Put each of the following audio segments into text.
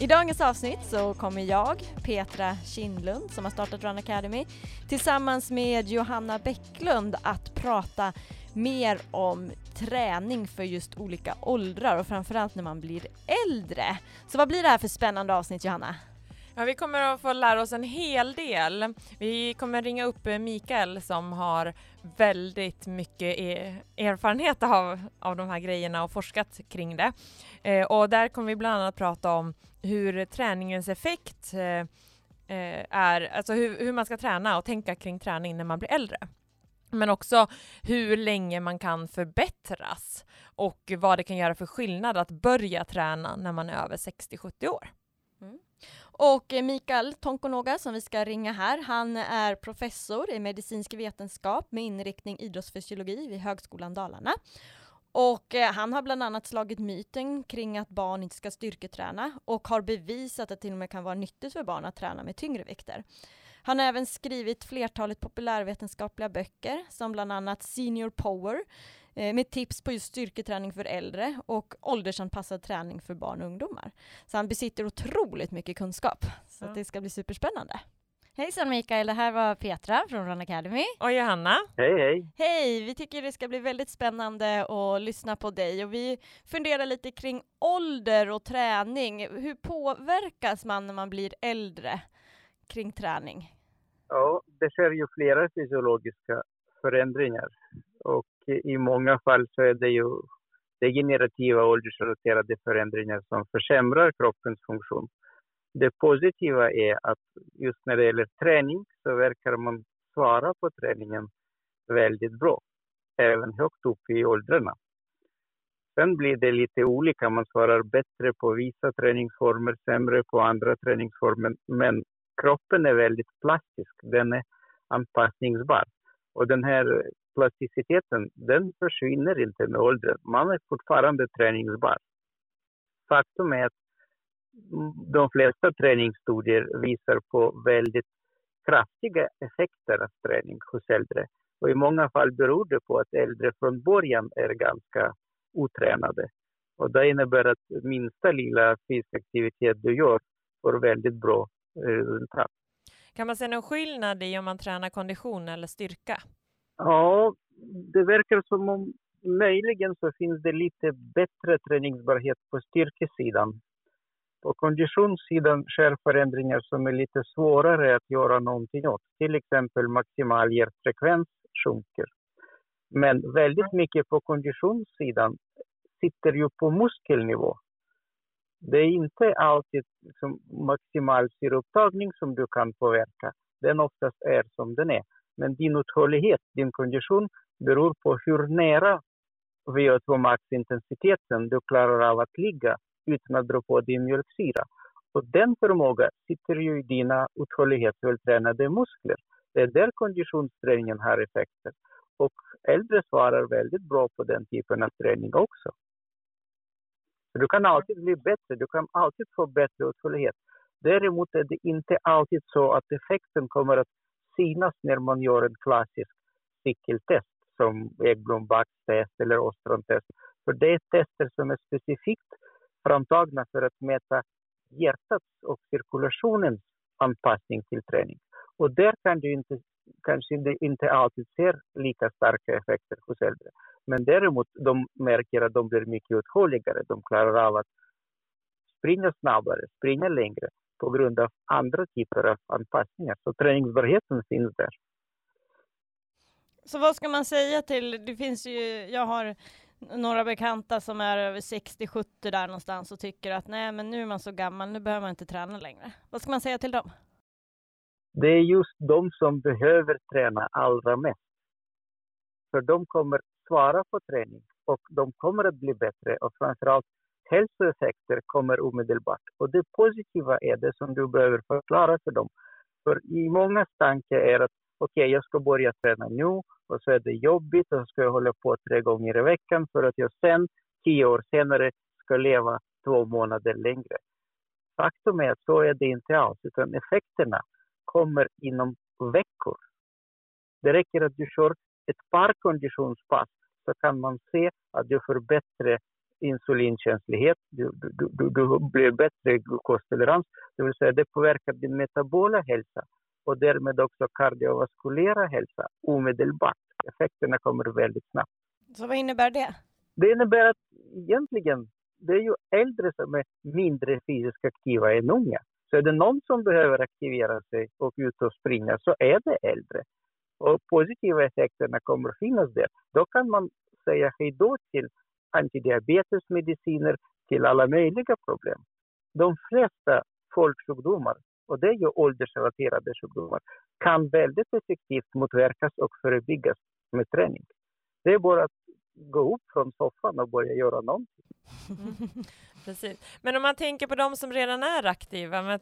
I dagens avsnitt så kommer jag, Petra Kindlund, som har startat Run Academy, tillsammans med Johanna Bäcklund att prata mer om träning för just olika åldrar och framförallt när man blir äldre. Så vad blir det här för spännande avsnitt Johanna? Ja, vi kommer att få lära oss en hel del. Vi kommer ringa upp Mikael som har väldigt mycket e- erfarenhet av, av de här grejerna och forskat kring det. Eh, och där kommer vi bland annat prata om hur träningens effekt eh, eh, är, alltså hur, hur man ska träna och tänka kring träning när man blir äldre. Men också hur länge man kan förbättras och vad det kan göra för skillnad att börja träna när man är över 60-70 år. Mm. Och eh, Mikael Tonkonoga som vi ska ringa här, han är professor i medicinsk vetenskap med inriktning idrottsfysiologi vid Högskolan Dalarna. Och eh, han har bland annat slagit myten kring att barn inte ska styrketräna och har bevisat att det till och med kan vara nyttigt för barn att träna med tyngre vikter. Han har även skrivit flertalet populärvetenskapliga böcker som bland annat Senior Power eh, med tips på just styrketräning för äldre och åldersanpassad träning för barn och ungdomar. Så han besitter otroligt mycket kunskap. Så Ja. det ska bli superspännande. Hejsan Mikael, det här var Petra från Run Academy. Och Johanna, Hej, hej. Hej! Vi tycker det ska bli väldigt spännande att lyssna på dig och vi funderar lite kring ålder och träning. Hur påverkas man när man blir äldre kring träning? Ja, det sker ju flera fysiologiska förändringar och i många fall så är det ju degenerativa åldersrelaterade förändringar som försämrar kroppens funktion. Det positiva är att just när det gäller träning så verkar man svara på träningen väldigt bra, även högt upp i åldrarna. Sen blir det lite olika, man svarar bättre på vissa träningsformer, sämre på andra träningsformer, men kroppen är väldigt plastisk, den är anpassningsbar. Och den här plasticiteten, den försvinner inte med åldern. Man är fortfarande träningsbar. Faktum är att de flesta träningsstudier visar på väldigt kraftiga effekter av träning hos äldre. Och i många fall beror det på att äldre från början är ganska otränade. Och det innebär att minsta lilla fysisk aktivitet du gör får väldigt bra eh, resultat. kan man se någon skillnad i om man tränar kondition eller styrka? Ja, det verkar som om möjligen så finns det lite bättre träningsbarhet på styrkesidan. På konditionssidan sker förändringar som är lite svårare att göra någonting åt. Till exempel maximal hjärtfrekvens sjunker. Men väldigt mycket på konditionssidan sitter ju på muskelnivå. Det är inte alltid liksom maximal syreupptagning som du kan påverka. Den oftast är som den är. Men din uthållighet, din kondition beror på hur nära VO2 maxintensiteten du klarar av att ligga utan att dra på din mjölksyra. Och den förmågan sitter ju i dina uthållighetsvältränade muskler. Det är där konditionsträningen har effekter. Och äldre svarar väldigt bra på den typen av träning också. Så du kan alltid bli bättre, du kan alltid få bättre uthållighet. Däremot är det inte alltid så att effekten kommer att synas när man gör en klassisk cykeltest som Ekblom-Bax-test eller Ostron-test. För det är tester som är specifikt framtagna för att mäta hjärtats och cirkulationens anpassning till träning. Och där kan du inte, kanske det inte alltid ser lika starka effekter hos äldre. Men däremot de märker att de blir mycket uthålligare. De klarar av att springa snabbare, springa längre på grund av andra typer av anpassningar. Så träningsbarheten finns där. Så vad ska man säga till, det finns ju, jag har några bekanta som är över 60-70 där någonstans och tycker att nej men nu är man så gammal, nu behöver man inte träna längre. Vad ska man säga till dem? Det är just de som behöver träna allra mest. För de kommer svara på träning och de kommer att bli bättre och framförallt hälsoeffekter kommer omedelbart. Och det positiva är det som du behöver förklara för dem. För i många tanke är att okej, okay, jag ska börja träna nu och så är det jobbigt och så ska jag hålla på tre gånger i veckan för att jag sen, tio år senare, ska leva två månader längre. Faktum är att så är det inte alls, utan effekterna kommer inom veckor. Det räcker att du kör ett par konditionspass så kan man se att du får bättre insulinkänslighet, du, du, du, du blir bättre glukostolerans, det vill säga det påverkar din metabola hälsa och därmed också kardiovaskulära hälsa omedelbart. Effekterna kommer väldigt snabbt. Så vad innebär det? Det innebär att egentligen, det är ju äldre som är mindre fysiskt aktiva än unga. Så är det någon som behöver aktivera sig och ut och springa så är det äldre. Och positiva effekterna kommer finnas där. Då kan man säga hej då till antidiabetesmediciner, till alla möjliga problem. De flesta folksjukdomar, och det är ju åldersrelaterade sjukdomar, kan väldigt effektivt motverkas och förebyggas med träning. Det är bara att gå upp från soffan och börja göra någonting. Precis. Men om man tänker på de som redan är aktiva, men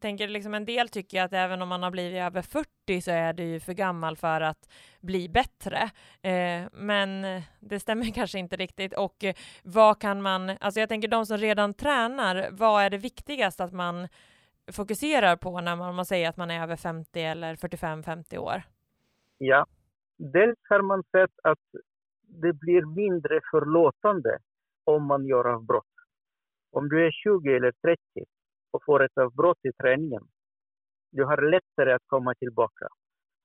tänker liksom en del tycker att även om man har blivit över 40 så är det ju för gammal för att bli bättre. Eh, men det stämmer kanske inte riktigt. Och eh, vad kan man, alltså jag tänker de som redan tränar, vad är det viktigast att man fokuserar på när man, man säger att man är över 50 eller 45-50 år? Ja, dels har man sett att det blir mindre förlåtande om man gör avbrott. Om du är 20 eller 30 och får ett avbrott i träningen, du har lättare att komma tillbaka.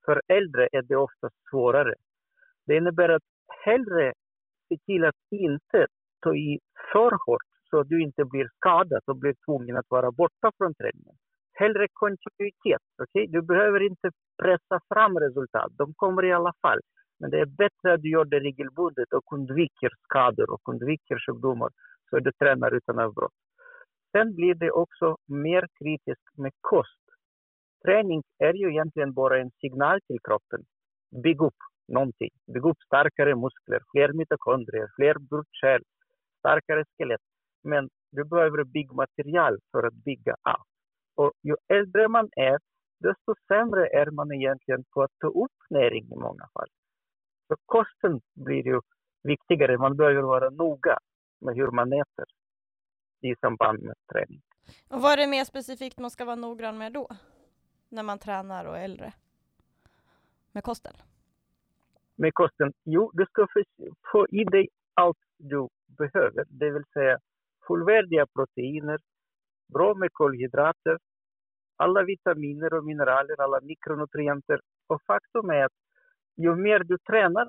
För äldre är det ofta svårare. Det innebär att hellre se till att inte ta i för hårt så att du inte blir skadad och blir tvungen att vara borta från träningen. Hellre kontinuitet. Okay? Du behöver inte pressa fram resultat. De kommer i alla fall. Men det är bättre att du gör det regelbundet och undviker skador och undviker sjukdomar så du tränar utan avbrott. Sen blir det också mer kritiskt med kost. Träning är ju egentligen bara en signal till kroppen. Bygg upp någonting. Bygg upp starkare muskler, fler mitokondrier, fler blodkärl, starkare skelett. Men du behöver byggmaterial för att bygga allt. Och ju äldre man är, desto sämre är man egentligen på att ta upp näring i många fall. Så kosten blir ju viktigare. Man behöver vara noga med hur man äter i samband med träning. Och vad är det mer specifikt man ska vara noggrann med då? När man tränar och är äldre? Med kosten? Med kosten? Jo, du ska få i dig allt du behöver. Det vill säga fullvärdiga proteiner, bra med kolhydrater, alla vitaminer och mineraler, alla mikronutrienter. Och faktum är att ju mer du tränar,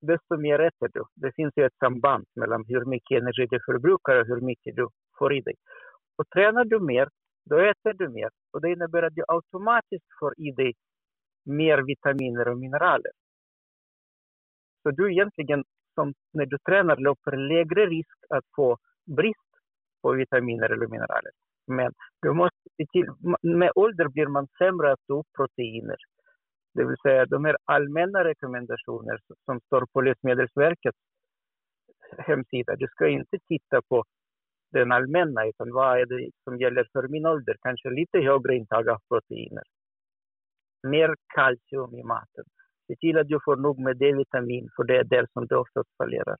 desto mer äter du. Det finns ju ett samband mellan hur mycket energi du förbrukar och hur mycket du får i dig. Och tränar du mer, då äter du mer. Och det innebär att du automatiskt får i dig mer vitaminer och mineraler. Så du egentligen, som när du tränar, löper lägre risk att få brist på vitaminer eller mineraler. Men du måste till, med ålder blir man sämre att ta upp proteiner. Det vill säga de här allmänna rekommendationer som står på Livsmedelsverkets hemsida. Du ska inte titta på den allmänna, utan vad är det som gäller för min ålder? Kanske lite högre intag av proteiner. Mer kalcium i maten. Se till att du får nog med D-vitamin, för det är där som det oftast fallerar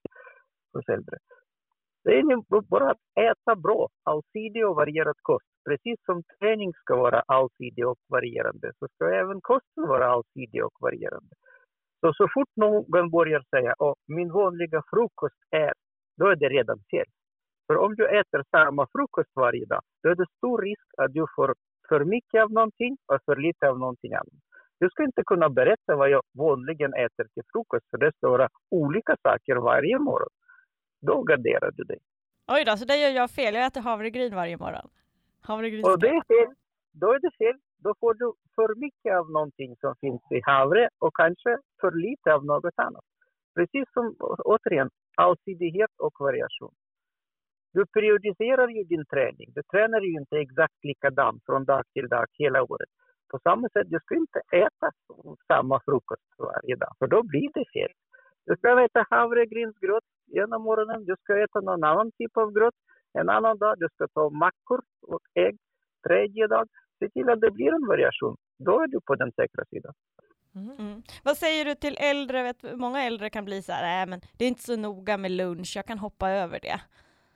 hos äldre. Det är bara att äta bra, allsidig och varierad kost. Precis som träning ska vara allsidig och varierande så ska även kosten vara allsidig och varierande. Så, så fort någon börjar säga att min vanliga frukost är, då är det redan fel. För om du äter samma frukost varje dag, då är det stor risk att du får för mycket av någonting och för lite av någonting annat. Du ska inte kunna berätta vad jag vanligen äter till frukost, för det ska vara olika saker varje morgon. Då garderar du dig. Oj då, så det gör jag fel. Jag äter havregryn varje morgon. Havregryn. Och det är fel. Då är det fel. Då får du för mycket av någonting som finns i havre och kanske för lite av något annat. Precis som, återigen, allsidighet och variation. Du periodiserar ju din träning. Du tränar ju inte exakt likadant från dag till dag hela året. På samma sätt, du ska inte äta samma frukost varje dag, för då blir det fel. Du ska äta havregrynsgröt ena morgonen, du ska äta någon annan typ av gröt en annan dag, du ska ta mackor och ägg. Tredje dag, se till att det blir en variation. Då är du på den säkra sidan. Mm. Mm. Vad säger du till äldre? Vet, många äldre kan bli så här, nej men det är inte så noga med lunch, jag kan hoppa över det.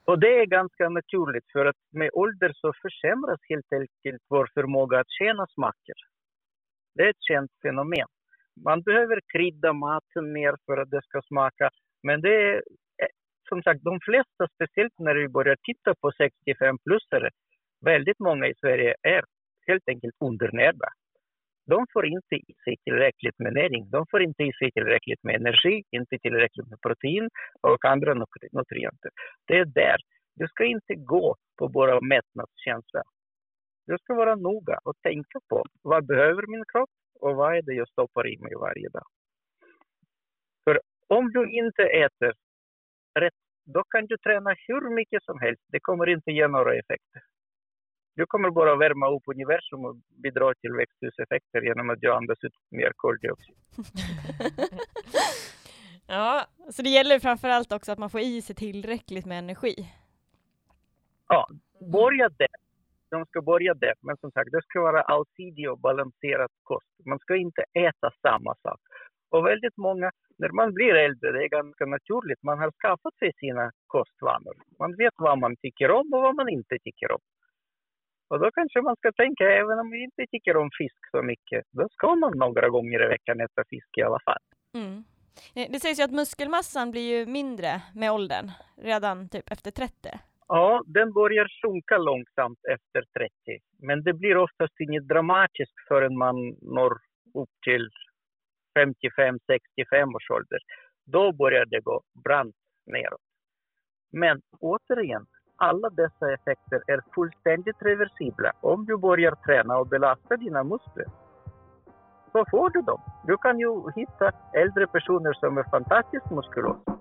Och det är ganska naturligt för att med ålder så försämras helt enkelt vår förmåga att känna smaker. Det är ett känt fenomen. Man behöver krydda maten mer för att det ska smaka. Men det är eh, som sagt, de flesta, speciellt när vi börjar titta på 65-plussare, väldigt många i Sverige är helt enkelt undernärda. De får inte i sig tillräckligt med näring. De får inte i sig tillräckligt med energi, inte tillräckligt med protein och andra nutrienter. Det är där. Du ska inte gå på bara mättnadskänsla. Du ska vara noga och tänka på vad behöver min kropp och vad är det jag stoppar i mig varje dag. Om du inte äter rätt, då kan du träna hur mycket som helst. Det kommer inte ge några effekter. Du kommer bara värma upp universum och bidra till växthuseffekter genom att du andas ut mer koldioxid. ja, så det gäller framför allt också att man får i sig tillräckligt med energi. Ja, börja där. De ska börja där, men som sagt, det ska vara allsidig och balanserad kost. Man ska inte äta samma sak. Och väldigt många, när man blir äldre, det är ganska naturligt, man har skaffat sig sina kostvanor. Man vet vad man tycker om och vad man inte tycker om. Och då kanske man ska tänka, även om vi inte tycker om fisk så mycket, då ska man några gånger i veckan äta fisk i alla fall. Mm. Eh, det sägs ju att muskelmassan blir ju mindre med åldern, redan typ efter 30. Ja, den börjar sjunka långsamt efter 30. Men det blir oftast inget dramatiskt förrän man når upp till 55-65 års ålder. Då börjar det gå brant neråt. Men återigen, alla dessa effekter är fullständigt reversibla om du börjar träna och belasta dina muskler. Så får du dem. Du kan ju hitta äldre personer som är fantastiskt muskulösa.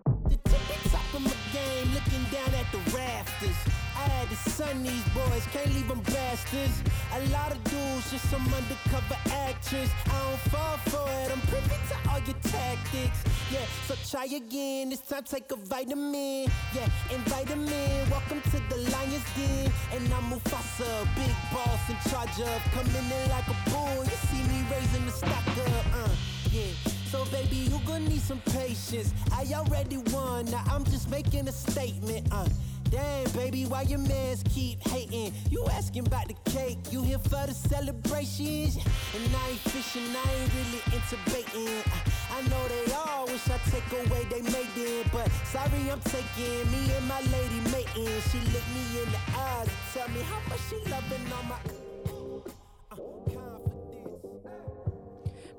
Son these boys, can't leave them bastards. A lot of dudes, just some undercover actress. I don't fall for it, I'm privy to all your tactics. Yeah, so try again, this time take a vitamin. Yeah, invite them in, welcome to the Lion's Den. And I'm Mufasa, big boss in charge of coming in like a bull. You see me raising the stock up, uh, yeah. So baby, you gonna need some patience. I already won, now I'm just making a statement, uh. Damn, baby, why your mans keep hating? You asking about the cake, you here for the celebrations? And I ain't fishing, I ain't really into baiting. I know they all wish I take away they made it, but sorry I'm taking me and my lady mating. She look me in the eyes and tell me how much she loving on my.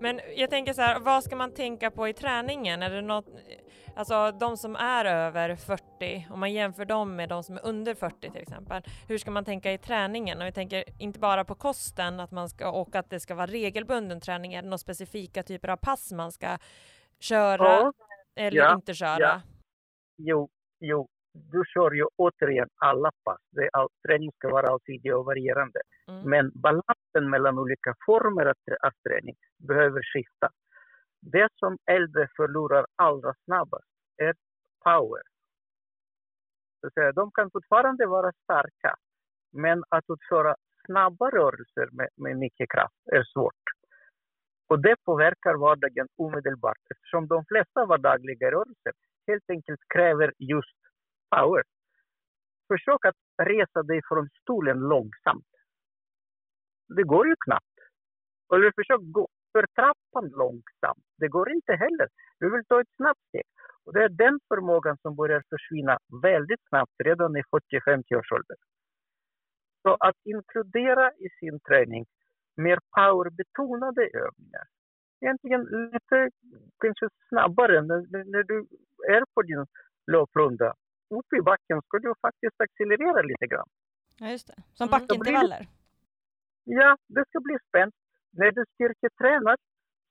Men jag tänker så här, vad ska man tänka på i träningen? Är det något, Alltså de som är över 40, om man jämför dem med de som är under 40 till exempel. Hur ska man tänka i träningen? Och vi tänker inte bara på kosten att man ska, och att det ska vara regelbunden träning. Är det några specifika typer av pass man ska köra ja. eller ja. inte köra? Ja. Jo, jo, du kör ju återigen alla pass. Det all, träning ska vara allsidig och varierande. Mm. Men balansen mellan olika former av träning behöver skifta. Det som äldre förlorar allra snabbast är power. Så säga, de kan fortfarande vara starka, men att utföra snabba rörelser med, med mycket kraft är svårt. Och det påverkar vardagen omedelbart eftersom de flesta vardagliga rörelser helt enkelt kräver just power. Försök att resa dig från stolen långsamt. Det går ju knappt. Eller försök gå för trappan långsamt. Det går inte heller. Du vill ta ett snabbt steg. Och det är den förmågan som börjar försvinna väldigt snabbt redan i 40-50 års ålder. Så att inkludera i sin träning mer powerbetonade övningar. Egentligen lite kanske snabbare när, när du är på din löprunda. Upp i backen ska du faktiskt accelerera lite grann. Ja, just det. Som mm. backintervaller? Ja, det ska bli spänt. När du styrketränar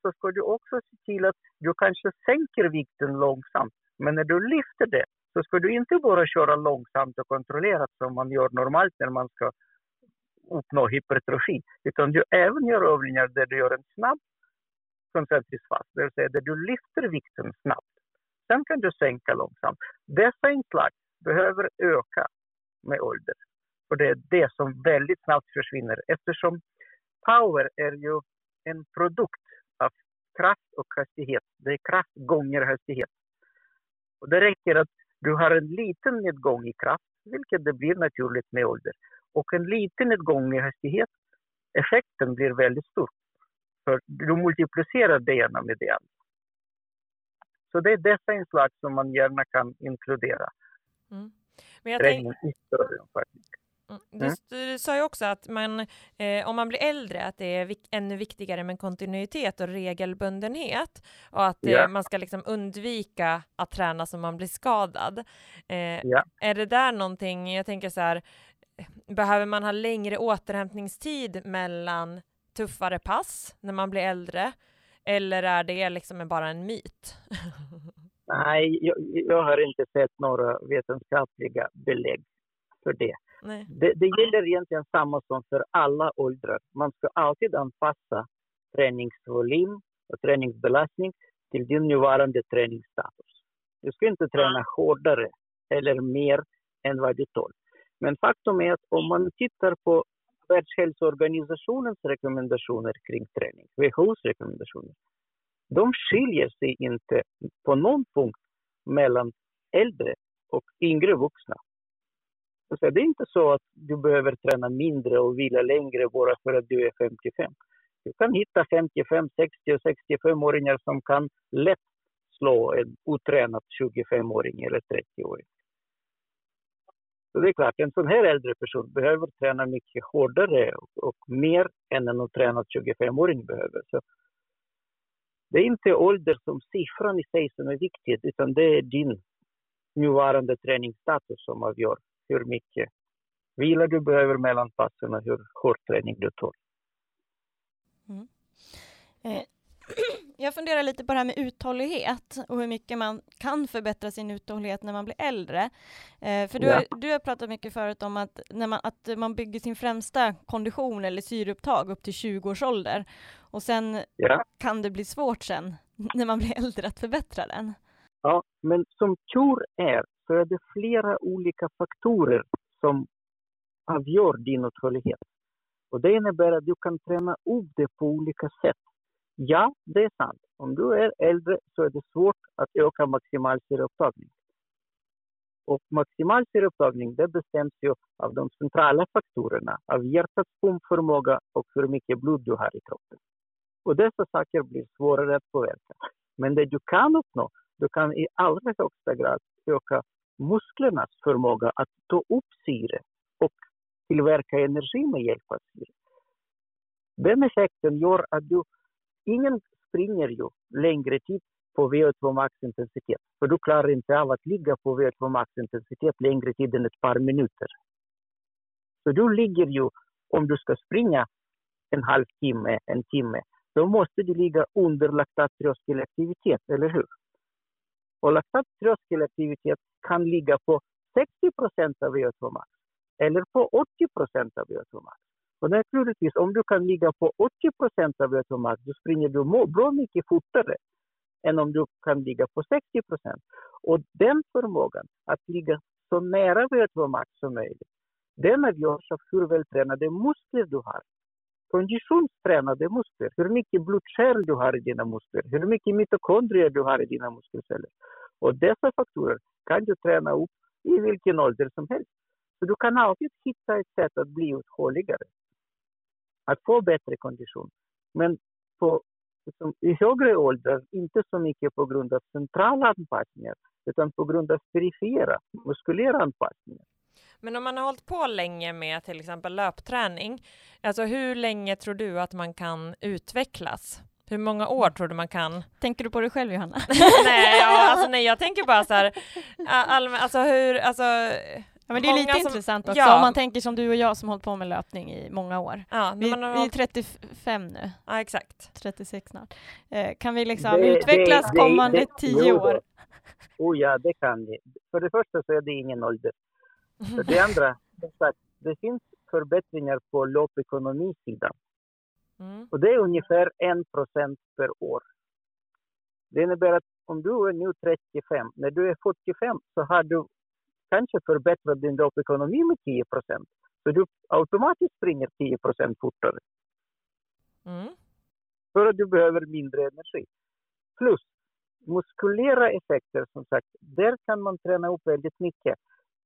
så ska du också se till att du kanske sänker vikten långsamt. Men när du lyfter det så ska du inte bara köra långsamt och kontrollerat som man gör normalt när man ska uppnå hypertrofi. Utan du även gör övningar där du gör en snabb koncentrisk fast, det vill säga där du lyfter vikten snabbt. Sen kan du sänka långsamt. Dessa inslag behöver öka med ålder. Och det är det som väldigt snabbt försvinner eftersom power är ju en produkt av kraft och hastighet. Det är kraft gånger hastighet. Och det räcker att du har en liten nedgång i kraft, vilket det blir naturligt med ålder, och en liten nedgång i hastighet, effekten blir väldigt stor. För du multiplicerar det ena med det andra. Så det är dessa inslag som man gärna kan inkludera. Mm. Men jag tänk... Mm. Du, du, sa ju också att man, eh, om man blir äldre, att det är vik ännu viktigare med kontinuitet och regelbundenhet och att eh, ja. man ska liksom undvika att träna så man blir skadad. Eh, ja. Är det där någonting, jag tänker så här, behöver man ha längre återhämtningstid mellan tuffare pass när man blir äldre? Eller är det liksom bara en myt? Nej, jag, jag har inte sett några vetenskapliga belägg för det. Det, det gäller egentligen samma som för alla åldrar. Man ska alltid anpassa träningsvolym och träningsbelastning till din nuvarande träningsstatus. Du ska inte träna hårdare eller mer än vad du tål. Men faktum är att om man tittar på Världshälsoorganisationens rekommendationer kring träning, WHOs rekommendationer, de skiljer sig inte på någon punkt mellan äldre och yngre vuxna. Det är inte så att du behöver träna mindre och vila längre bara för att du är 55. Du kan hitta 55, 60 och 65-åringar som kan lätt slå en otränad 25-åring eller 30-åring. Så det är klart, en sån här äldre person behöver träna mycket hårdare och, och mer än en otränad 25-åring behöver. Så det är inte ålder som siffran i sig som är viktigt, utan det är din nuvarande träningsstatus som avgör hur mycket vila du behöver mellan passen och hur hård träning du tål. Mm. Eh, jag funderar lite på det här med uthållighet och hur mycket man kan förbättra sin uthållighet när man blir äldre. Eh, för du, ja. har, du har pratat mycket förut om att, när man, att man bygger sin främsta kondition eller syreupptag upp till 20 års ålder och sen ja. kan det bli svårt sen när man blir äldre att förbättra den. Ja, men som tur är så är det flera olika faktorer som avgör din uthållighet. Och det innebär att du kan träna upp det på olika sätt. Ja, det är sant. Om du är äldre så är det svårt att öka maximal syreupptagning. Och maximal syreupptagning det bestäms ju av de centrala faktorerna, av hjärtats pumpförmåga och hur mycket blod du har i kroppen. Och dessa saker blir svårare att påverka. Men det du kan uppnå, du kan i allra högsta grad öka musklernas förmåga att ta upp syre och tillverka energi med hjälp av syre. Den effekten gör att du, ingen springer ju längre tid på VO2 maxintensitet. För du klarar inte av att ligga på VO2 maxintensitet längre tid än ett par minuter. Så du ligger ju, om du ska springa en halvtimme, en timme, då måste du ligga under laktattröskelaktivitet, eller hur? Och laktat tröskelaktivitet kan ligga på 60 procent av VO2 max eller på 80 procent av VO2 max. Och naturligtvis, om du kan ligga på 80 procent av VO2 max, då springer du bra mycket fortare än om du kan ligga på 60 procent. Och den förmågan att ligga så nära VO2 max som möjligt, den avgörs av hur vältränade muskler du har konditionstränade muskler. Hur mycket blodkärl du har i dina muskler, hur mycket mitokondrier du har i dina muskelceller. Och dessa faktorer kan du träna upp i vilken ålder som helst. Så du kan alltid hitta ett sätt att bli uthålligare. Att få bättre kondition. Men på, liksom, i högre åldrar, inte så mycket på grund av centrala anpassningar, utan på grund av perifera, muskulära anpassningar. Men om man har hållit på länge med till exempel löpträning, alltså hur länge tror du att man kan utvecklas? Hur många år tror du man kan? Tänker du på dig själv Johanna? nej, ja, alltså, nej, jag tänker bara så här, alltså hur, alltså Ja, men det är lite som, intressant också, ja. om man tänker som du och jag som hållit på med löpning i många år. Ja, vi, vi är 35 nu. Ja, exakt. 36 snart. Eh, kan vi liksom det, utvecklas det, kommande det, tio år? Oh ja, det kan vi. För det första så är det ingen ålder. Det andra, det finns förbättringar på löpekonomisidan. Mm. Och det är ungefär en procent per år. Det innebär att om du är nu 35, när du är 45 så har du kanske förbättrat din löpekonomi med 10 procent. Så du automatiskt springer 10 procent fortare. Mm. För att du behöver mindre energi. Plus muskulära effekter, som sagt, där kan man träna upp väldigt mycket.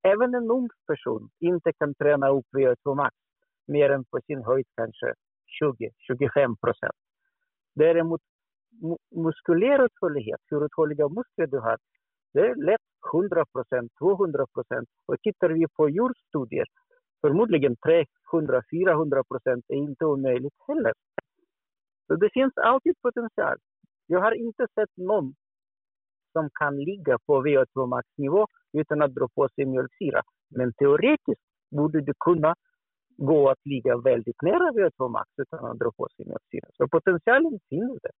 Även en ung person inte kan träna upp VO2 max mer än på sin höjd kanske 20-25 procent. Däremot muskulär uthållighet, hur uthålliga muskler du har, det är lätt 100 procent, 200 procent. Och tittar vi på djurstudier, förmodligen 300-400 procent är inte omöjligt heller. Så det finns alltid potential. Jag har inte sett någon som kan ligga på VO2 max-nivå utan att dra på sig mjölksyra. Men teoretiskt borde du kunna gå att ligga väldigt nära VO2 max utan att dra på sig mjölksyra. Så potentialen finns där.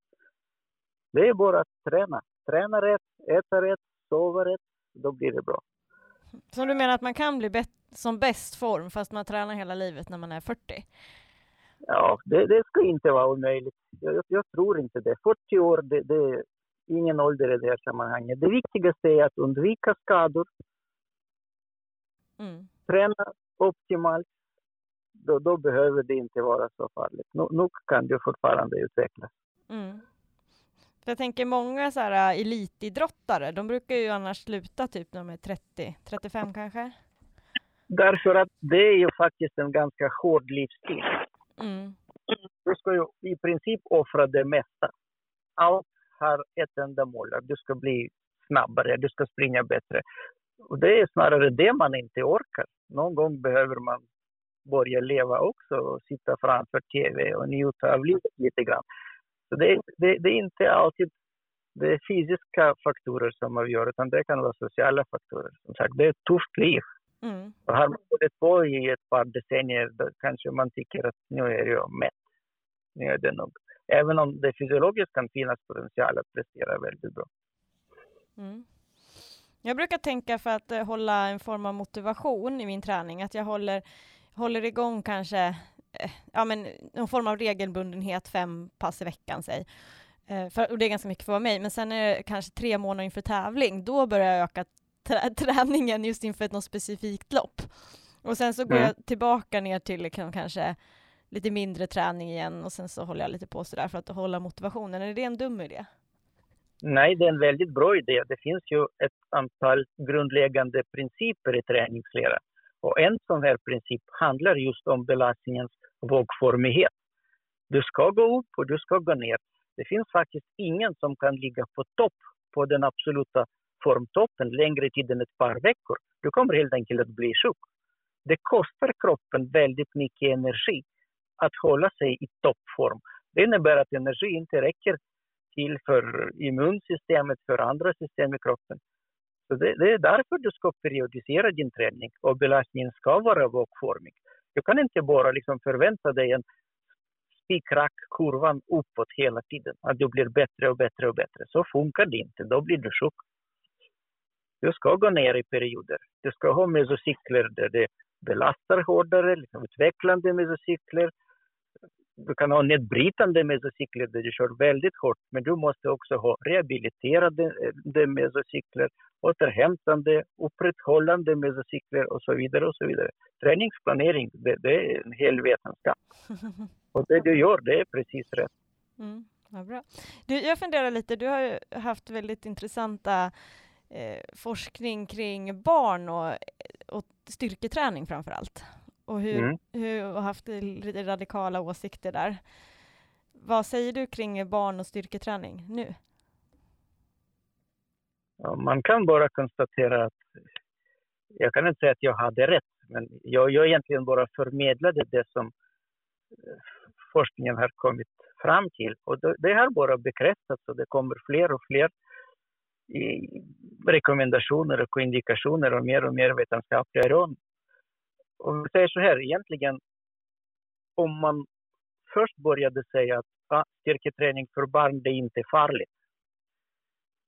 Det är bara att träna. Träna rätt, äta rätt, sova rätt. Då blir det bra. Så du menar att man kan bli som bäst form fast man tränar hela livet när man är 40? Ja, det, det ska inte vara omöjligt. Jag, jag tror inte det. 40 år, det, det, ingen ålder i det här sammanhanget. Det viktigaste är att undvika skador. Mm. Träna optimalt. Då, då, behöver det inte vara så farligt. Nu, nu kan du fortfarande utvecklas. Mm. Jag tänker många så här, äh, elitidrottare, de brukar ju annars sluta typ när de är 30, 35 kanske? Därför att det är ju faktiskt en ganska hård livsstil. Mm. Du ska ju i princip offra det mesta. Allt har ett enda mål, att du ska bli snabbare, du ska springa bättre. Och det är snarare det man inte orkar. Någon gång behöver man börja leva också och sitta framför TV och njuta av livet lite grann. Så det, det, det, är inte alltid det är fysiska faktorer som avgör, utan det kan vara sociala faktorer. Som sagt, det är ett tufft liv. Mm. Och har man hållit på i ett par decennier, då kanske man tycker att nu är jag mätt. Nu är det nog. Även om det fysiologiskt kan finnas potential att prestera väldigt bra. Mm. Jag brukar tänka för att eh, hålla en form av motivation i min träning, att jag håller, håller igång kanske Eh, ja, men någon form av regelbundenhet, fem pass i veckan, säg. Eh, för, och det är ganska mycket för mig, men sen är det kanske tre månader inför tävling, då börjar jag öka träningen just inför ett något specifikt lopp. Och sen så går mm. jag tillbaka ner till liksom, kanske lite mindre träning igen och sen så håller jag lite på sådär för att hålla motivationen. Är det en dum idé? Nej, det är en väldigt bra idé. Det finns ju ett antal grundläggande principer i träningslära. Och en sån här princip handlar just om belastningens vågformighet. Du ska gå upp och du ska gå ner. Det finns faktiskt ingen som kan ligga på topp på den absoluta formtoppen längre tid än ett par veckor. Du kommer helt enkelt att bli sjuk. Det kostar kroppen väldigt mycket energi att hålla sig i toppform. Det innebär att energi inte räcker till för immunsystemet, för andra system i kroppen. Så det, det, är därför du ska periodisera din träning och belastningen ska vara vågformig. Du kan inte bara liksom förvänta dig en spikrak kurvan uppåt hela tiden. Att du blir bättre och bättre och bättre. Så funkar det inte. Då blir du sjuk. Du ska gå ner i perioder. Du ska ha mesocykler där det belastar hårdare, liksom utvecklande mesocykler du kan ha nedbrytande mesocykler där du kör väldigt hårt, men du måste också ha rehabiliterande eh, mesocykler, återhämtande, upprätthållande mesocykler och så vidare. och så vidare. Träningsplanering, det, det är en hel vetenskap. Och det du gör, det är precis rätt. Mm, vad bra. Du, jag funderar lite, du har haft väldigt intressanta eh, forskning kring barn och, och styrketräning framför allt och, hur, mm. hur, och haft lite radikala åsikter där. Vad säger du kring barn och styrketräning nu? Ja, man kan bara konstatera att jag kan inte säga att jag hade rätt, men jag, jag egentligen bara förmedlade det som eh, forskningen har kommit fram till. Och det, det har bara bekräftats och det kommer fler och fler i rekommendationer och indikationer och mer och mer vetenskapliga råd om vi säger så här, egentligen om man först började säga att ah, styrketräning för barn det är inte farligt.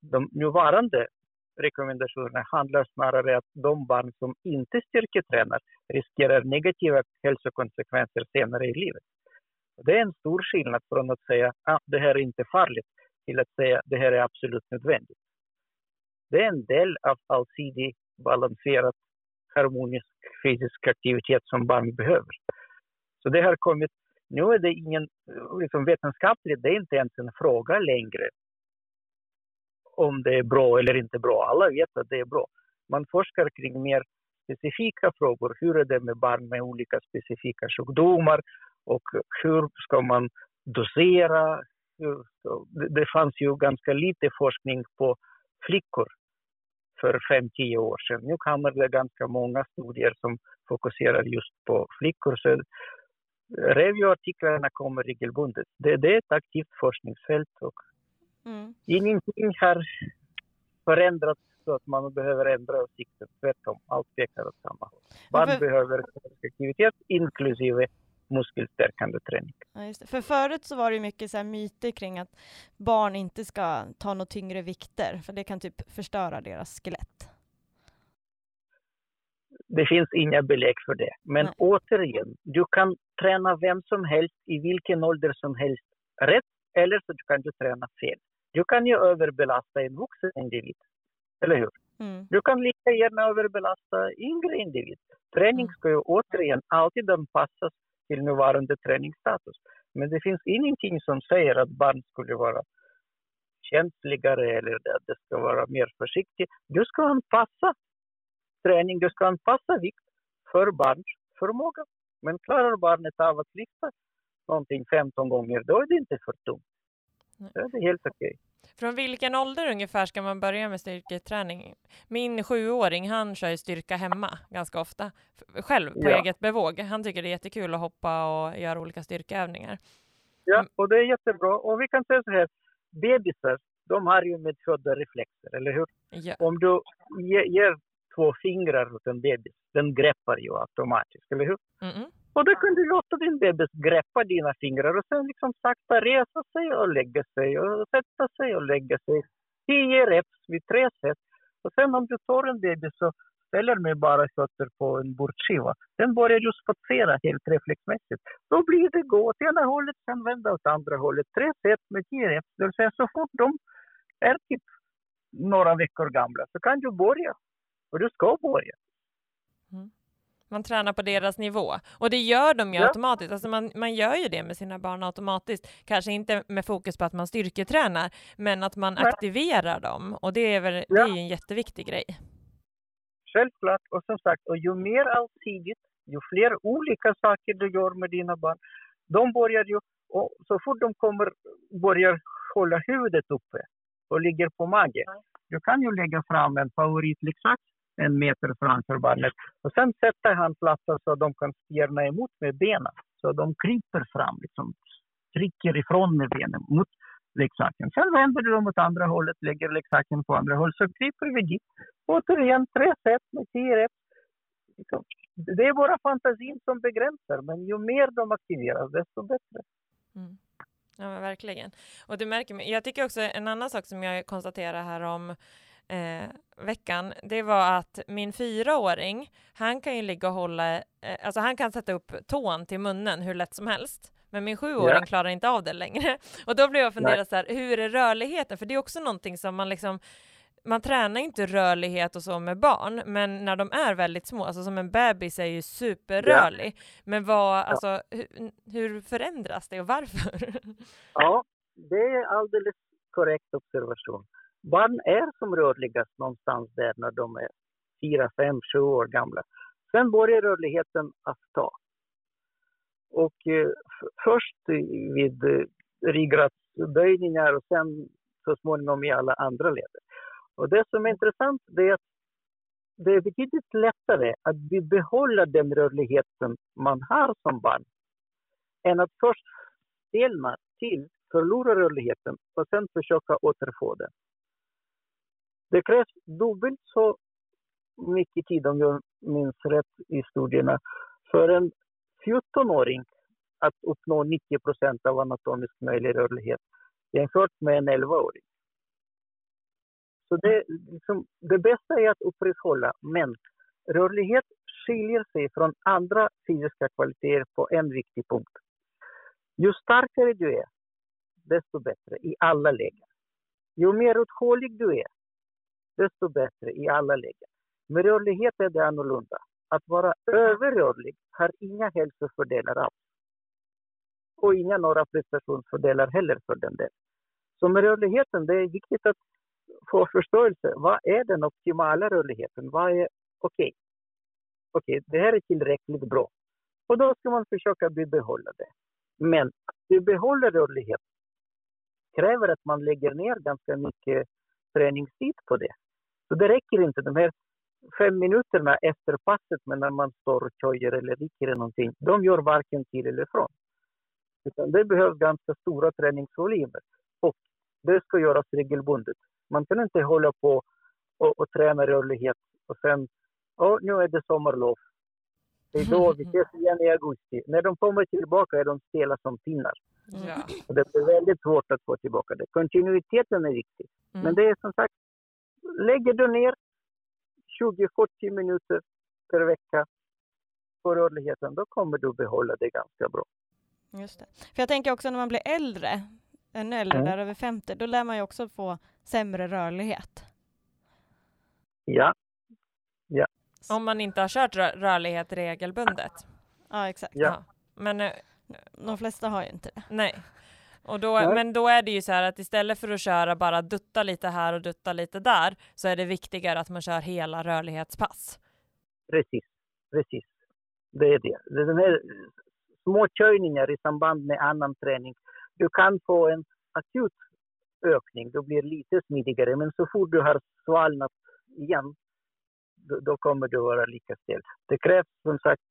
De nuvarande rekommendationerna handlar snarare om att de barn som inte styrketränar riskerar negativa hälsokonsekvenser senare i livet. Det är en stor skillnad från att säga att ah, det här är inte farligt till att säga att det här är absolut nödvändigt. Det är en del av allsidig, balanserad harmonisk fysisk aktivitet som barn behöver. Så det har kommit Nu är det ingen liksom vetenskapligt, det är inte ens en fråga längre om det är bra eller inte bra. Alla vet att det är bra. Man forskar kring mer specifika frågor. Hur är det med barn med olika specifika sjukdomar och hur ska man dosera? Det fanns ju ganska lite forskning på flickor för 5-10 år sedan. Nu kommer det ganska många studier som fokuserar just på flickor. Så Review-artiklarna kommer regelbundet. Det, det, är ett aktivt forskningsfält och mm. ingenting har förändrats så att man behöver ändra åsikten. Tvärtom, allt pekar åt samma håll. För... behöver aktivitet inklusive muskelstärkande träning. Ja, För förut så var det mycket så myter kring att barn inte ska ta några tyngre vikter, för det kan typ förstöra deras skelett. Det finns inga belägg för det. Men Nej. återigen, du kan träna vem som helst i vilken ålder som helst rätt, eller så kan du träna fel. Du kan ju överbelasta en vuxen individ, eller hur? Mm. Du kan lika gärna överbelasta yngre individ. Träning mm. ska ju återigen alltid anpassas till nuvarande träningsstatus. Men det finns ingenting som säger att barn skulle vara känsligare eller att det ska vara mer försiktigt. Du ska anpassa träning, du ska anpassa vikt för barns förmåga. Men klarar barnet av att lyfta någonting 15 gånger, då är det inte för tungt. Då är det helt okej. Okay. Från vilken ålder ungefär ska man börja med styrketräning? Min sjuåring, han kör ju styrka hemma ganska ofta, själv på ja. eget bevåg. Han tycker det är jättekul att hoppa och göra olika styrkeövningar. Ja, mm. och det är jättebra. Och vi kan säga så här, bebisar, de har ju medfödda reflexer, eller hur? Ja. Om du ger två fingrar åt en bebis, den greppar ju automatiskt, eller hur? Mm -mm. Och då kan du låta din bebis greppa dina fingrar och sen liksom sakta resa sig och lägga sig och sätta sig och lägga sig. Tio reps vid tre set. Och sen om du tar en bebis så ställer med bara fötter på en bordsskiva, den börjar just spatsera helt reflexmässigt. Då blir det gå åt ena hållet, sen vända åt andra hållet. Tre set med tio reps. Det vill säga så fort de är typ några veckor gamla så kan du börja. Och du ska börja. Man tränar på deras nivå. Och det gör de ju ja. automatiskt. Alltså man, man gör ju det med sina barn automatiskt. Kanske inte med fokus på att man styrketränar, men att man Nej. aktiverar dem. Och det är väl ja. det är en jätteviktig grej. Självklart. Och som sagt, och ju mer allsidigt, ju fler olika saker du gör med dina barn, de börjar ju, och så fort de kommer, börjar hålla huvudet uppe och ligger på mage, du kan ju lägga fram en favoritleksak en meter framför barnet. Och sen sätter han platser så de kan spjärna emot med benen. Så de kryper fram, liksom, trycker ifrån med benen mot leksaken. Sen vänder du dem åt andra hållet, lägger leksaken på andra hållet, så kryper vi dit. Återigen tre set med tio liksom, rep. Det är bara fantasin som begränsar, men ju mer de aktiveras, desto bättre. Mm. Ja, men verkligen. Och du märker, jag tycker också en annan sak som jag konstaterar här om eh, veckan, det var att min fyraåring, han kan ju ligga och hålla, eh, alltså han kan sätta upp tån till munnen hur lätt som helst. Men min sjuåring ja. klarar inte av det längre. Och då blev jag fundera så här, hur är rörligheten? För det är också någonting som man liksom, man tränar inte rörlighet och så med barn, men när de är väldigt små, alltså som en bebis är ju superrörlig. Ja. Men vad, alltså, hur, hur förändras det och varför? Ja, det är alldeles korrekt observation. Barn är som rörligast någonstans där när de är fyra, fem, sju år gamla. Sen börjar rörligheten att ta. Och eh, först vid eh, ryggradsböjningar och sen så småningom i alla andra leder. Och det som är intressant är att det är betydligt lättare att behålla den rörligheten man har som barn än att först stelna till, förlora rörligheten och sen försöka återfå den. Det krävs dubbelt så mycket tid, om jag minns rätt i studierna, för en 14-åring att uppnå 90 procent av anatomisk möjlig rörlighet jämfört med en 11-åring. Så det, liksom, det bästa är att upprätthålla, men rörlighet skiljer sig från andra fysiska kvaliteter på en viktig punkt. Ju starkare du är, desto bättre i alla lägen. Ju mer uthållig du är, desto bättre i alla lägen. Med rörlighet är det annorlunda. Att vara överrörlig har inga hälsofördelar alls. och inga några prestationsfördelar heller för den delen. Så med rörligheten, det är viktigt att få förståelse. Vad är den optimala rörligheten? Vad är okej? Okay. Okej, okay, det här är tillräckligt bra. Och då ska man försöka bibehålla det. Men att bibehålla rörlighet kräver att man lägger ner ganska mycket träningstid på det. Så det räcker inte. De här fem minuterna efter passet, men när man står och köjer eller rycker någonting, de gör varken till eller från. Utan det behövs ganska stora träningsvolymer. Och det ska göras regelbundet. Man kan inte hålla på och, och träna rörlighet och sen, oh, nu är det sommarlov. Det är då vi ses igen i augusti. När de kommer tillbaka är de stela som pinnar. Ja. Och det är väldigt svårt att få tillbaka det. Kontinuiteten är viktig. Mm. Men det är som sagt, lägger du ner 20-40 minuter per vecka på rörligheten, då kommer du behålla det ganska bra. Just det. För jag tänker också när man blir äldre, ännu äldre, mm. där över 50, då lär man ju också få sämre rörlighet. Ja. ja. Om man inte har kört rörlighet regelbundet? Ja, exakt. Ja. ja. Men eh, de flesta har ju inte det. Nej. Och då, men då är det ju så här att istället för att köra bara dutta lite här och dutta lite där så är det viktigare att man kör hela rörlighetspass. Precis, precis. Det är det. den här små körningar i samband med annan träning. Du kan få en akut ökning, du blir lite smidigare, men så fort du har svalnat igen, då, då kommer du vara lika stel. Det krävs som sagt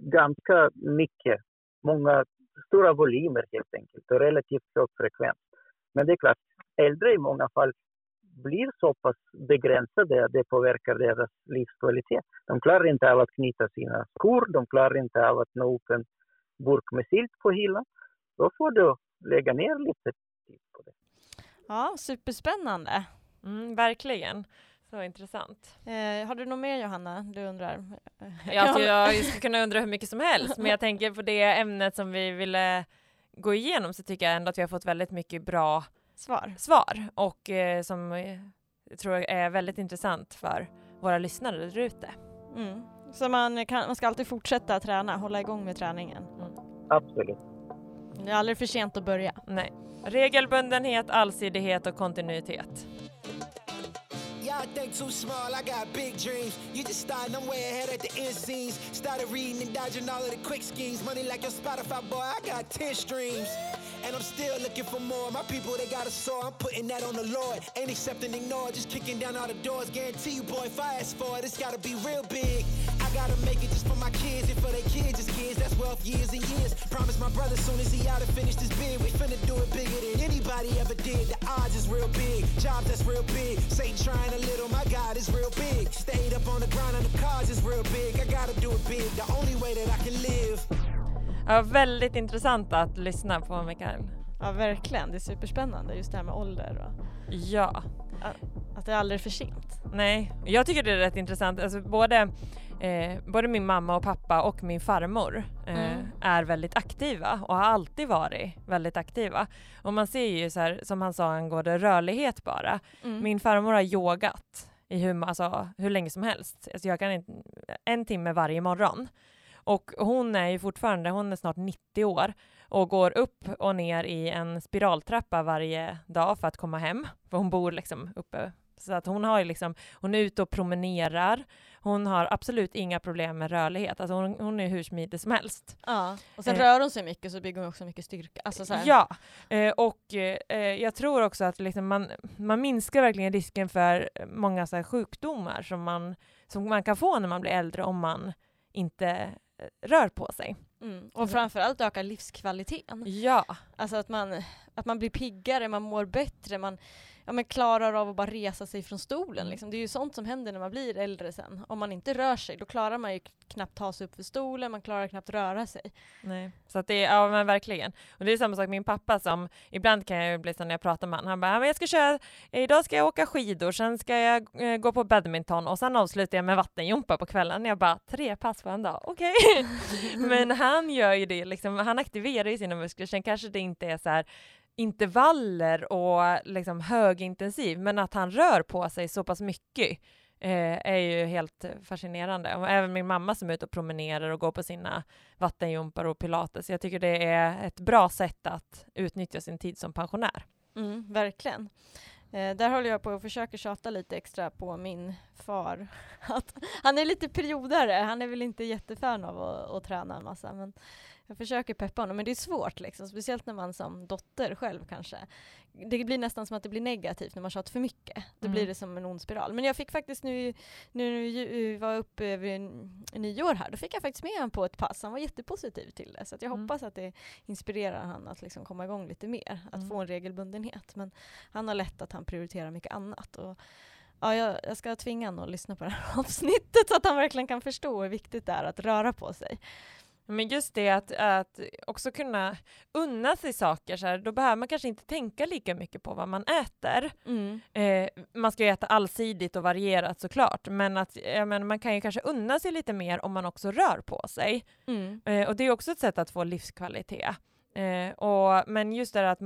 ganska mycket, många stora volymer helt enkelt och relativt hög frekvens. Men det är klart, äldre i många fall blir så pass begränsade att det påverkar deras livskvalitet. De klarar inte av att knyta sina skor, de klarar inte av att nå upp en burk med silt på hyllan. Då får du lägga ner lite tid på det. Ja, superspännande. Mm, verkligen. Så intressant. Eh, har du något mer Johanna, du undrar? Ja, alltså jag skulle kunna undra hur mycket som helst, men jag tänker på det ämnet som vi ville gå igenom så tycker jag ändå att vi har fått väldigt mycket bra svar, svar och eh, som jag tror är väldigt intressant för våra lyssnare där ute. Mm. Så man, kan, man ska alltid fortsätta träna, hålla igång med träningen? Mm. Absolut. Det är aldrig för sent att börja. Nej. Regelbundenhet, allsidighet och kontinuitet. Y'all think too small, I got big dreams. You just starting, I'm way ahead at the end scenes. Started reading and dodging all of the quick schemes. Money like your Spotify boy, I got 10 streams. And I'm still looking for more. My people, they got a soar. I'm putting that on the Lord. Ain't accepting ignore, just kicking down all the doors. Guarantee you, boy, if I ask for it, it's gotta be real big. I gotta make it just for my kids and for their kids' just kids. That's wealth years and years. Promise my brother soon as he out finish this bid, we finna do it bigger than anybody ever did. The odds is real big. Jobs that's real big. Satan trying a little, my God is real big. Stayed up on the grind on the cars is real big. I gotta do it big. The only way that I can live. Ja, väldigt intressant att lyssna på Mikael. Ja, verkligen. Det är superspännande just det här med ålder. Och... Ja. Att det är aldrig är för sent. Nej, jag tycker det är rätt intressant. Alltså både, eh, både min mamma och pappa och min farmor eh, mm. är väldigt aktiva och har alltid varit väldigt aktiva. Och man ser ju så här, som han sa angående rörlighet bara. Mm. Min farmor har yogat i hur, alltså, hur länge som helst. Alltså jag kan inte, en timme varje morgon. Och hon är ju fortfarande, hon är snart 90 år och går upp och ner i en spiraltrappa varje dag för att komma hem, för hon bor liksom uppe. Så att hon har ju liksom, hon är ute och promenerar, hon har absolut inga problem med rörlighet, alltså hon, hon är hur smidig som helst. Ja, och sen eh, rör hon sig mycket så bygger hon också mycket styrka. Alltså ja, eh, och eh, jag tror också att liksom man, man minskar verkligen risken för många så sjukdomar som man, som man kan få när man blir äldre om man inte rör på sig. Mm. Och framförallt öka livskvaliteten. Ja. Alltså att man, att man blir piggare, man mår bättre, man, ja, men klarar av att bara resa sig från stolen. Liksom. Det är ju sånt som händer när man blir äldre sen. Om man inte rör sig, då klarar man ju knappt ta sig upp för stolen, man klarar knappt röra sig. Nej, så att det är, ja men verkligen. Och det är samma sak med min pappa som, ibland kan jag bli så när jag pratar med honom, han bara, jag ska köra, idag ska jag åka skidor, sen ska jag eh, gå på badminton och sen avslutar jag med vattenjumpa på kvällen. Jag bara, tre pass på en dag, okej. Okay. men han gör ju det, liksom, han aktiverar ju sina muskler, sen kanske det inte är så här intervaller och liksom högintensiv, men att han rör på sig så pass mycket eh, är ju helt fascinerande. Och även min mamma som är ute och promenerar och går på sina vattenjumpar och pilates. Jag tycker det är ett bra sätt att utnyttja sin tid som pensionär. Mm, verkligen. Eh, där håller jag på och försöker tjata lite extra på min far. Att han är lite periodare, han är väl inte jättefan av att, att träna en massa men jag försöker peppa honom, men det är svårt liksom, speciellt när man som dotter själv kanske. Det blir nästan som att det blir negativt när man tjatar för mycket. Då mm. blir det som en ond spiral. Men jag fick faktiskt nu, nu när vi var uppe över nyår här, då fick jag faktiskt med honom på ett pass. Han var jättepositiv till det, så jag mm. hoppas att det inspirerar honom att liksom komma igång lite mer, att mm. få en regelbundenhet. Men han har lätt att han prioriterar mycket annat. Och, Ja, jag, jag, ska tvinga honom att lyssna på det här avsnittet så att han verkligen kan förstå hur viktigt det är att röra på sig. Men just det att, att också kunna unna sig saker, så här, då behöver man kanske inte tänka lika mycket på vad man äter. Mm. Eh, man ska ju äta allsidigt och varierat såklart, men att menar, man kan ju kanske unna sig lite mer om man också rör på sig. Mm. Eh, och det är också ett sätt att få livskvalitet. Eh, och, men just det att,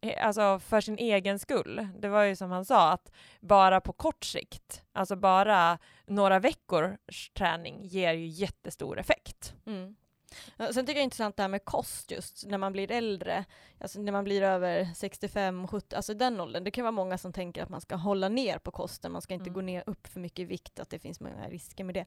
eh, alltså för sin egen skull, det var ju som han sa, att bara på kort sikt, alltså bara några veckors träning ger ju jättestor effekt. Mm. Sen tycker jag det är intressant det här med kost just när man blir äldre, alltså när man blir över 65, 70, alltså den åldern. Det kan vara många som tänker att man ska hålla ner på kosten, man ska inte mm. gå ner upp för mycket i vikt, att det finns många risker med det.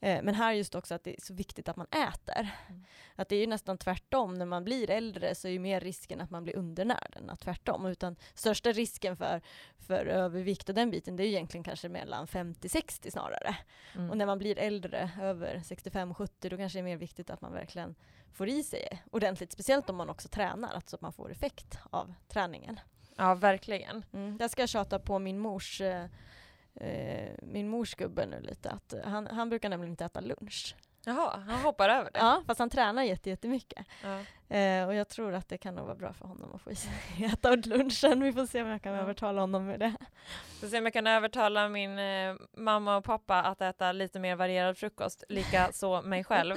Eh, men här just också att det är så viktigt att man äter. Mm. Att det är ju nästan tvärtom, när man blir äldre så är ju mer risken att man blir undernärd än att tvärtom. Utan största risken för, för övervikt och den biten, det är ju egentligen kanske mellan 50-60 snarare. Mm. Och när man blir äldre, över 65-70, då kanske det är mer viktigt att man verkligen får i sig ordentligt, speciellt om man också tränar, alltså att man får effekt av träningen. Ja, verkligen. Mm, där ska jag tjata på min mors eh, eh, min mors gubbe nu lite, att han, han brukar nämligen inte äta lunch. Jaha, han hoppar över det? Ja, fast han tränar jättemycket. Ja. Eh, och jag tror att det kan nog vara bra för honom att få äta åt lunchen. Vi får se om jag kan ja. övertala honom med det. Får se om jag kan övertala min eh, mamma och pappa att äta lite mer varierad frukost, lika så mig själv.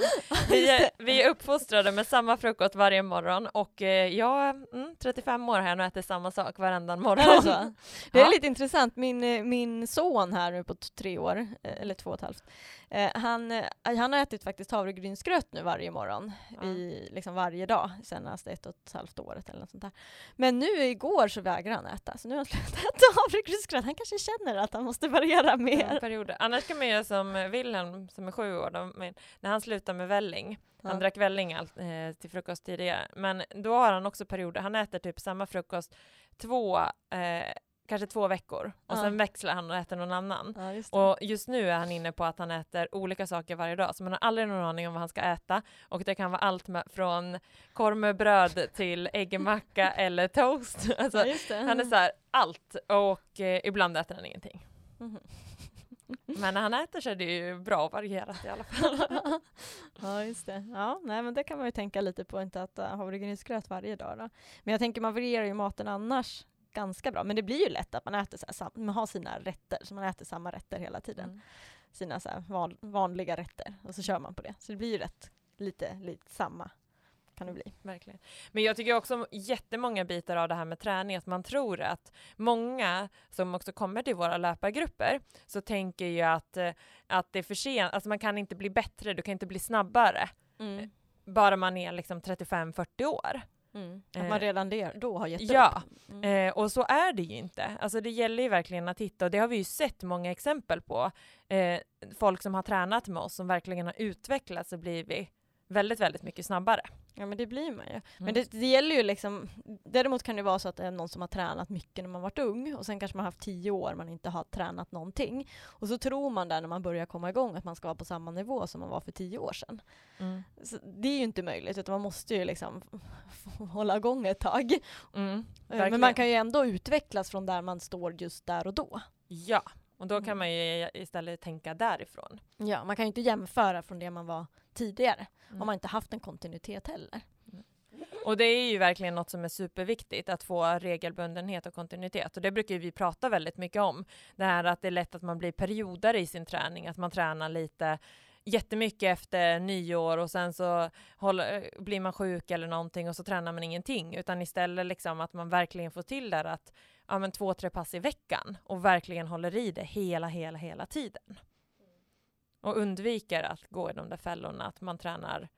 Vi är, vi är uppfostrade med samma frukost varje morgon och eh, jag, mm, 35 år jag nu ätit samma sak varenda morgon. Det, det är ja. lite intressant, min, eh, min son här nu på tre år, eh, eller två och ett halvt, Eh, han, han har ätit faktiskt havregrynsgröt nu varje morgon, ja. i, liksom varje dag, senaste ett och ett halvt året eller något sånt där. Men nu igår så vägrar han äta, så nu har han slutat äta havregrynsgröt. Han kanske känner att han måste variera mer. Ja, perioder. Annars kan man göra som Wilhelm som är sju år, de, när han slutar med välling, han drack välling all, eh, till frukost tidigare, men då har han också perioder, han äter typ samma frukost två eh, kanske två veckor och ja. sen växlar han och äter någon annan. Ja, just och just nu är han inne på att han äter olika saker varje dag, så man har aldrig någon aning om vad han ska äta och det kan vara allt med, från korv med bröd till äggmacka eller toast. Alltså, ja, han är så här, allt och eh, ibland äter han ingenting. Mm. Men när han äter så är det ju bra varierat i alla fall. ja, just det. Ja, nej, men det kan man ju tänka lite på, inte att uh, havregrynsgröt varje dag då. Men jag tänker man varierar ju maten annars ganska bra. Men det blir ju lätt att man äter så här, man har sina rätter, så man äter samma rätter hela tiden. Mm. Sina så van, vanliga rätter och så kör man på det. Så det blir ju rätt lite, lite samma kan det bli. Verkligen. Men jag tycker också jättemånga bitar av det här med träning, att man tror att många som också kommer till våra löpargrupper, så tänker ju att, eh, att det är för sent, alltså man kan inte bli bättre, du kan inte bli snabbare, mm. bara man är liksom 35-40 år. Mm. Att man eh, redan det, då har gett ja. upp. Ja, mm. eh, och så är det ju inte. Alltså det gäller ju verkligen att hitta, och det har vi ju sett många exempel på. Eh, folk som har tränat med oss som verkligen har utvecklats och blivit väldigt, väldigt mycket snabbare. Ja men det blir man ju. Mm. Men det, det, gäller ju liksom, däremot kan det vara så att det är någon som har tränat mycket när man varit ung och sen kanske man haft tio år man inte har tränat någonting. Och så tror man där när man börjar komma igång att man ska vara på samma nivå som man var för tio år sedan. Mm. Det är ju inte möjligt utan man måste ju liksom hålla igång ett tag. Mm, eh, men man kan ju ändå utvecklas från där man står just där och då. Ja, och då kan mm. man ju istället tänka därifrån. Ja, man kan ju inte jämföra från det man var tidigare. Mm. Om man inte haft en kontinuitet heller. Mm. Och det är ju verkligen något som är superviktigt, att få regelbundenhet och kontinuitet. Och det brukar vi prata väldigt mycket om. Det här att det är lätt att man blir perioder i sin träning, att man tränar lite jättemycket efter nyår och sen så håller, blir man sjuk eller någonting och så tränar man ingenting, utan istället liksom att man verkligen får till där att ja, men två, tre pass i veckan och verkligen håller i det hela, hela, hela tiden. Och undviker att gå i de där fällorna, att man tränar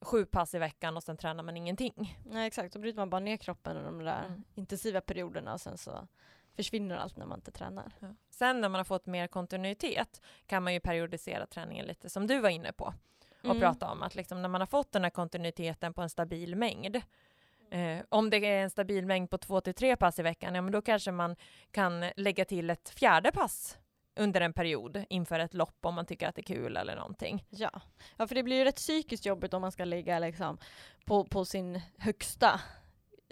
sju pass i veckan och sen tränar man ingenting. Nej exakt, då bryter man bara ner kroppen under de där Mm. intensiva perioderna och sen så försvinner allt när man inte tränar. Ja. Sen när man har fått mer kontinuitet kan man ju periodisera träningen lite som du var inne på och Mm. prata om att liksom när man har fått den här kontinuiteten på en stabil mängd eh, om det är en stabil mängd på två till tre pass i veckan, ja men då kanske man kan lägga till ett fjärde pass under en period inför ett lopp om man tycker att det är kul eller någonting. Ja. ja, för det blir ju rätt psykiskt jobbigt om man ska ligga liksom på, på sin högsta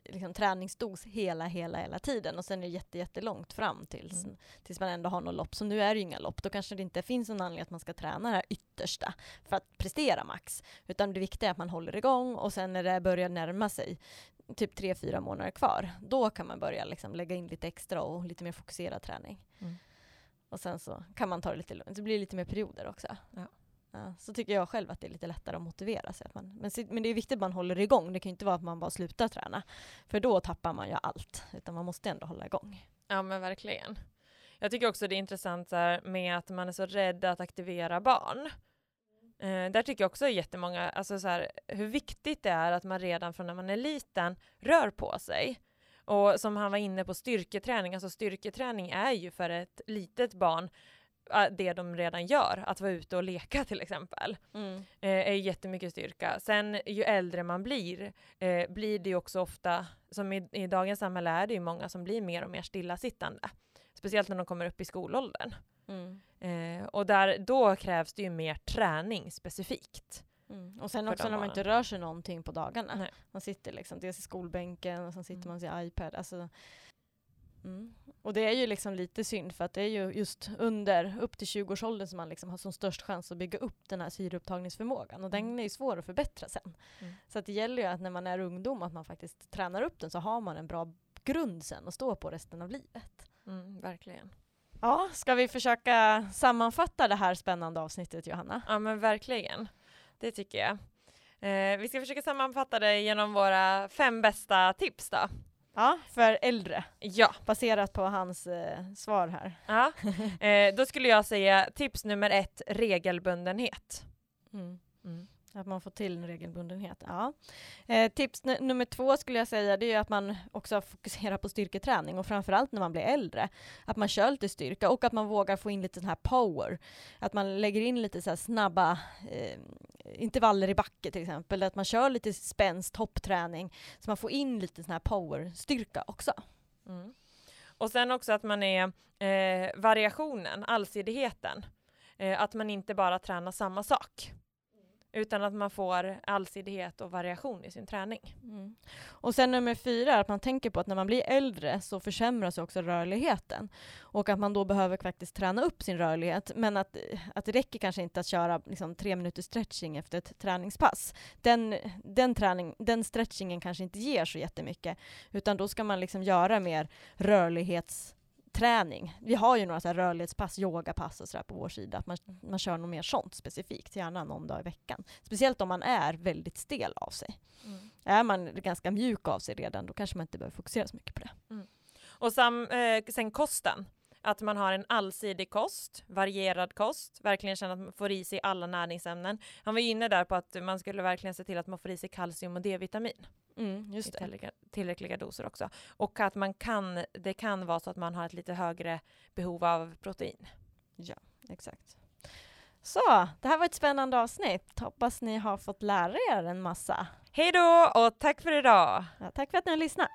liksom, träningsdos hela, hela, hela tiden och sen är det jätte, jättelångt fram tills, Mm. tills man ändå har något lopp. Så nu är det ju inga lopp, då kanske det inte finns någon anledning att man ska träna det här yttersta för att prestera max. Utan det viktiga är att man håller igång och sen när det börjar närma sig typ tre, fyra månader kvar, då kan man börja liksom lägga in lite extra och lite mer fokuserad träning. Mm. Och sen så kan man ta det lite lugnt. Det blir lite mer perioder också. Ja. Ja, så tycker jag själv att det är lite lättare att motivera sig. Att man, men, men det är viktigt att man håller igång. Det kan ju inte vara att man bara slutar träna. För då tappar man ju allt. Utan man måste ändå hålla igång. Ja men verkligen. Jag tycker också det är intressant här, med att man är så rädd att aktivera barn. Eh, där tycker jag också jättemånga, alltså så här, hur viktigt det är att man redan från när man är liten rör på sig. Och som han var inne på, styrketräning, alltså styrketräning är ju för ett litet barn eh, det de redan gör, att vara ute och leka till exempel, eh, är jättemycket styrka. Sen ju äldre man blir, eh, blir det ju också ofta, som i, i dagens samhälle är det ju många som blir mer och mer stillasittande. Speciellt när de kommer upp i skolåldern. Mm. Eh, och där, då krävs det ju mer träning specifikt. Mm. Och sen också när man inte rör sig någonting på dagarna. Nej. Man sitter liksom dels i skolbänken och sen sitter Mm. man sin iPad. Alltså, mm. Och det är ju liksom lite synd för att det är ju just under upp till 20-årsåldern som man liksom har som störst chans att bygga upp den här syreupptagningsförmågan och den Mm. är ju svår att förbättra sen. Mm. Så att det gäller ju att när man är ungdom att man faktiskt tränar upp den så har man en bra grund sen att stå på resten av livet. Mm, verkligen. Ja, ska vi försöka sammanfatta det här spännande avsnittet Johanna? Ja men verkligen. Det tycker jag. Eh, vi ska försöka sammanfatta det genom våra fem bästa tips då. Ja, för äldre, Ja, baserat på hans eh, svar här. ja. Eh, då skulle jag säga tips nummer ett, regelbundenhet. Mm. Mm. Att man får till en regelbundenhet. Ja. Eh, tips nummer två skulle jag säga, det är att man också fokuserar på styrketräning och framförallt när man blir äldre. Att man kör lite styrka och att man vågar få in lite den här power. Att man lägger in lite så snabba eh, intervaller i backe till exempel. Att man kör lite spänst, hoppträning. Så man får in lite sån här powerstyrka också. Mm. Och sen också att man är eh, variationen, allsidigheten. Eh, att man inte bara tränar samma sak. Utan att man får allsidighet och variation i sin träning. Mm. Och sen nummer fyra att man tänker på att när man blir äldre så försämras också rörligheten. Och att man då behöver faktiskt träna upp sin rörlighet. Men att, att det räcker kanske inte att köra liksom, tre minuters stretching efter ett träningspass. Den, den, träning, den stretchingen kanske inte ger så jättemycket. Utan då ska man liksom göra mer rörlighets rörlighetsträning. Vi har ju några så här rörlighetspass, yogapass och sådär på vår sida. Att man, man kör något mer sånt specifikt, gärna någon dag i veckan. Speciellt om man är väldigt stel av sig. Är man ganska mjuk av sig redan, då kanske man inte behöver fokusera så mycket på det. Och sam, eh, sen kosten. Att man har en allsidig kost, varierad kost, verkligen känna att man får i sig alla näringsämnen. Han var inne där på att man skulle verkligen se till att man får i sig kalcium och D-vitamin Mm, i just det. tillräckliga, tillräckliga doser också. Och att man kan, det kan vara så att man har ett lite högre behov av protein. Exakt. Så, det här var ett spännande avsnitt. Hoppas ni har fått lära er en massa. Hej då och tack för idag! Ja, tack för att ni har lyssnat.